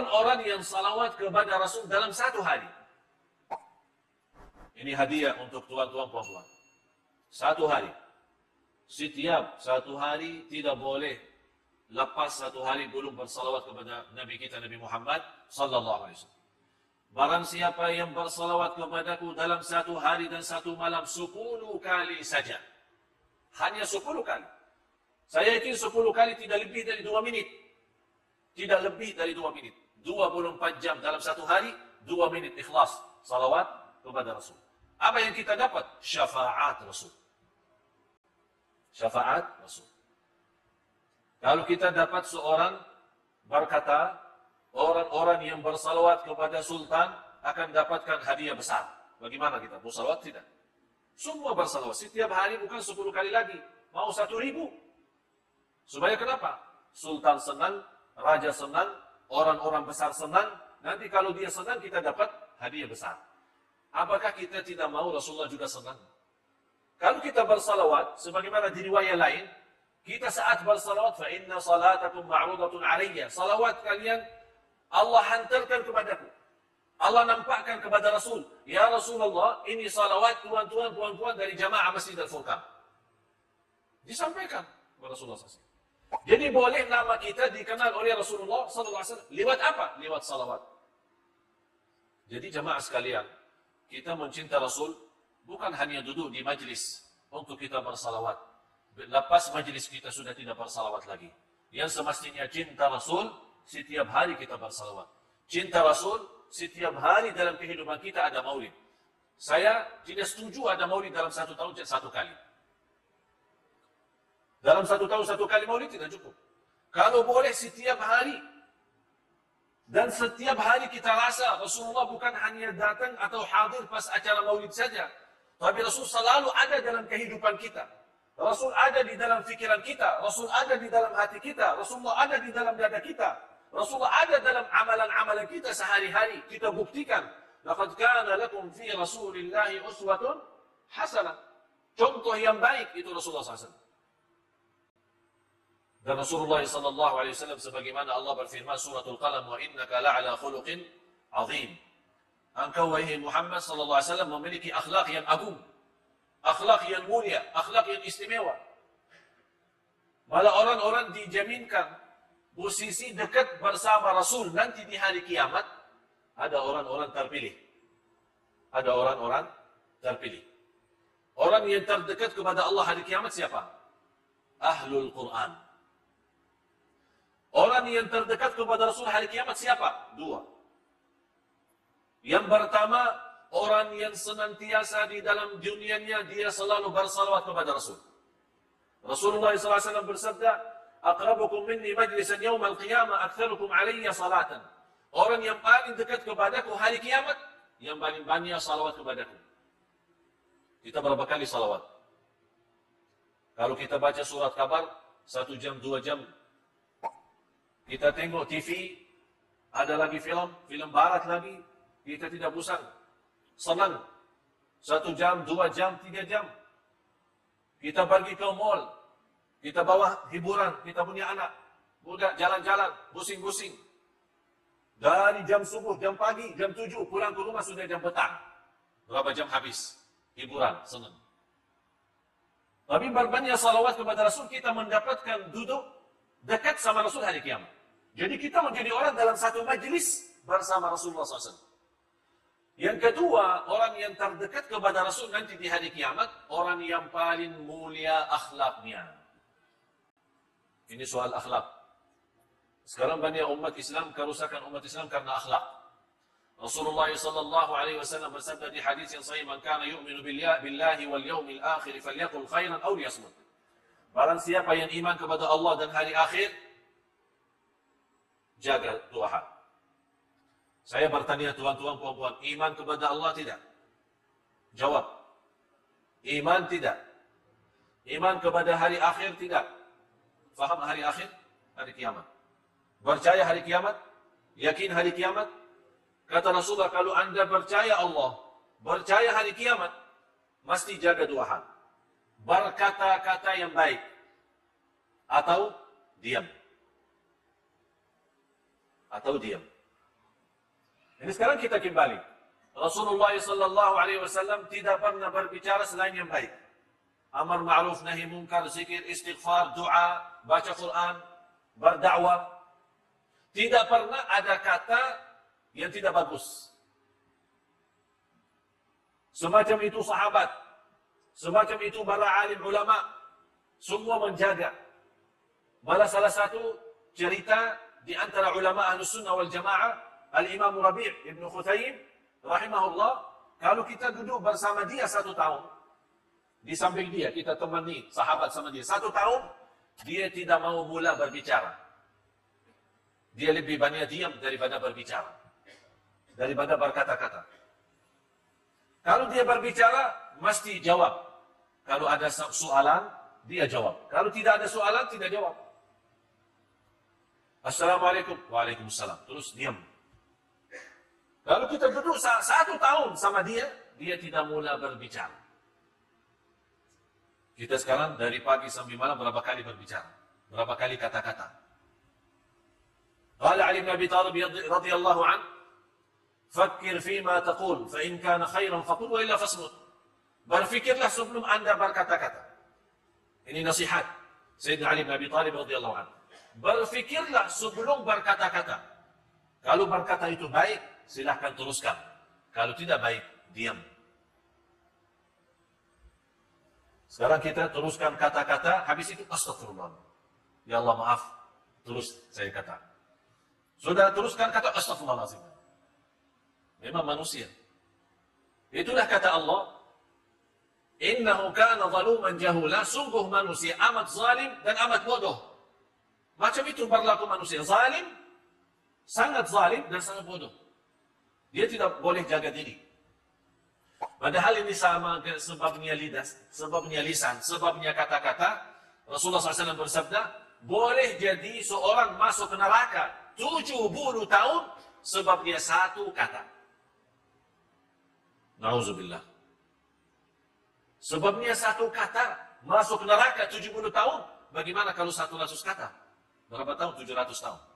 Orang-orang yang salawat kepada Rasul dalam satu hari. Ini hadiah untuk tuan-tuan puan-puan. Satu hari. Setiap satu hari tidak boleh lepas satu hari belum bersalawat kepada Nabi kita Nabi Muhammad sallallahu alaihi wasallam. Barang siapa yang bersalawat kepadaku dalam satu hari dan satu malam sepuluh kali saja. Hanya sepuluh kali. Saya yakin sepuluh kali tidak lebih dari dua menit. Tidak lebih dari dua menit. 24 jam dalam satu hari, dua menit ikhlas. Salawat kepada Rasul. Apa yang kita dapat? Syafaat Rasul. Syafaat Rasul. Kalau kita dapat seorang berkata, orang-orang yang bersalawat kepada Sultan akan dapatkan hadiah besar. Bagaimana kita? Bersalawat tidak? Semua bersalawat. Setiap hari bukan 10 kali lagi. Mau satu ribu. Supaya kenapa? Sultan senang, raja senang, orang-orang besar senang, nanti kalau dia senang kita dapat hadiah besar. Apakah kita tidak mau Rasulullah juga senang? Kalau kita bersalawat, sebagaimana di riwayat lain, kita saat bersalawat, fa inna salatakum ma'rudatun. Salawat kalian Allah hantarkan kepadaku. Allah nampakkan kepada Rasul, Ya Rasulullah, ini salawat tuan-tuan, puan-puan dari jamaah Masjid Al-Furqan. Disampaikan kepada Rasulullah SAW. Jadi boleh nama kita dikenal oleh Rasulullah SAW lewat apa? Lewat salawat. Jadi jamaah sekalian, kita mencinta Rasul bukan hanya duduk di majlis untuk kita bersalawat. Lepas majlis kita sudah tidak bersalawat lagi. Yang semestinya cinta Rasul, setiap hari kita bersalawat. Cinta Rasul, setiap hari dalam kehidupan kita ada maulid. Saya tidak setuju ada maulid dalam satu tahun satu kali. Dalam satu tahun satu kali maulid tidak cukup. Kalau boleh setiap hari dan setiap hari kita rasa Rasulullah bukan hanya datang atau hadir pas acara maulid saja. Tapi Rasul selalu ada dalam kehidupan kita. Rasul ada di dalam fikiran kita. Rasul ada di dalam hati kita. Rasulullah ada di dalam dada kita. Rasulullah ada dalam amalan-amalan kita sehari-hari. Kita buktikan. Laqad kana lakum fi Rasulillahi uswatun hasanah. Contoh yang baik itu Rasulullah SAW. Dan Rasulullah sallallahu alaihi wasallam sebagaimana Allah berfirman suratul Qalam wa innaka la'ala khuluqin azim. Engkau wahai Muhammad sallallahu alaihi wasallam memiliki akhlak yang agung. Akhlak yang mulia, akhlak yang istimewa. Malah orang-orang dijaminkan posisi dekat bersama Rasul nanti di hari kiamat ada orang-orang terpilih. Ada orang-orang terpilih. Orang yang terdekat kepada Allah hari kiamat siapa? Ahlul Quran. Orang yang terdekat kepada Rasul hari kiamat siapa? Dua. Yang pertama, orang yang senantiasa di dalam dunianya dia selalu bersalawat kepada Rasul. Rasulullah SAW bersabda, "Aqrabukum minni majlisan yawm al-qiyamah aktsarukum alayya salatan." Orang yang paling dekat kepadaku hari kiamat, yang paling banyak salawat kepadaku. Kita berapa kali salawat? Kalau kita baca surat kabar, satu jam, dua jam, kita tengok TV, ada lagi film, film barat lagi, kita tidak bosan. Senang. Satu jam, dua jam, tiga jam. Kita pergi ke mall, kita bawa hiburan, kita punya anak. Budak jalan-jalan, pusing-pusing. Dari jam subuh, jam pagi, jam tujuh, pulang ke rumah sudah jam petang. Berapa jam habis? Hiburan, senang. Tapi berbanyak salawat kepada Rasul, kita mendapatkan duduk dekat sama Rasul hari kiamat. Jadi kita menjadi orang dalam satu majlis bersama Rasulullah SAW. Yang kedua, orang yang terdekat kepada Rasul nanti di hari kiamat, orang yang paling mulia akhlaknya. Ini soal akhlak. Sekarang banyak umat Islam kerusakan umat Islam karena akhlak. Rasulullah sallallahu alaihi wasallam bersabda di hadis yang sahih, "Man kana yu'minu billahi wal yawmil akhir falyaqul khairan aw liyasmut." Barang siapa yang iman kepada Allah dan hari akhir, jaga dua hal. Saya bertanya tuan-tuan puan-puan, iman kepada Allah tidak? Jawab. Iman tidak. Iman kepada hari akhir tidak. Faham hari akhir? Hari kiamat. Percaya hari kiamat? Yakin hari kiamat? Kata Rasulullah, kalau anda percaya Allah, percaya hari kiamat, mesti jaga dua hal. Berkata-kata yang baik. Atau diam atau diam. Ini sekarang kita kembali. Rasulullah sallallahu alaihi wasallam tidak pernah berbicara selain yang baik. Amar ma'ruf nahi munkar, zikir, istighfar, doa, baca Quran, berdakwah. Tidak pernah ada kata yang tidak bagus. Semacam itu sahabat, semacam itu para alim ulama, semua menjaga. Malah salah satu cerita di antara ulama ahlus sunnah wal jamaah, Al-Imam Rabi' Ibn Khutaim, rahimahullah, kalau kita duduk bersama dia satu tahun, di samping dia, kita temani sahabat sama dia, satu tahun, dia tidak mau mula berbicara. Dia lebih banyak diam daripada berbicara. Daripada berkata-kata. Kalau dia berbicara, mesti jawab. Kalau ada soalan, dia jawab. Kalau tidak ada soalan, tidak jawab. Assalamualaikum. Waalaikumsalam. Terus diam. Kalau kita duduk satu tahun sama dia, dia tidak mula berbicara. Kita sekarang dari pagi sampai malam berapa kali berbicara? Berapa kali kata-kata? Qala Ali bin Abi Thalib radhiyallahu an, "Fakkir fima taqul, fa in kana khairan faqul wa illa fasmut." Berfikirlah sebelum Anda berkata-kata. Ini nasihat Sayyidina Ali bin Abi Thalib radhiyallahu an. Berfikirlah sebelum berkata-kata. Kalau berkata itu baik, silahkan teruskan. Kalau tidak baik, diam. Sekarang kita teruskan kata-kata, habis itu astagfirullah. Ya Allah maaf, terus saya kata. Sudah teruskan kata astagfirullahaladzim. Memang manusia. Itulah kata Allah, Innahu kana zaluman jahula, sungguh manusia amat zalim dan amat bodoh. Macam itu berlaku manusia. Zalim, sangat zalim dan sangat bodoh. Dia tidak boleh jaga diri. Padahal ini sama sebabnya lidah, sebabnya lisan, sebabnya kata-kata. Rasulullah SAW bersabda, boleh jadi seorang masuk ke neraka 70 tahun sebabnya satu kata. Nauzubillah. Sebabnya satu kata masuk neraka 70 tahun. Bagaimana kalau satu ratus kata? Berapa tahun? 700 tahun.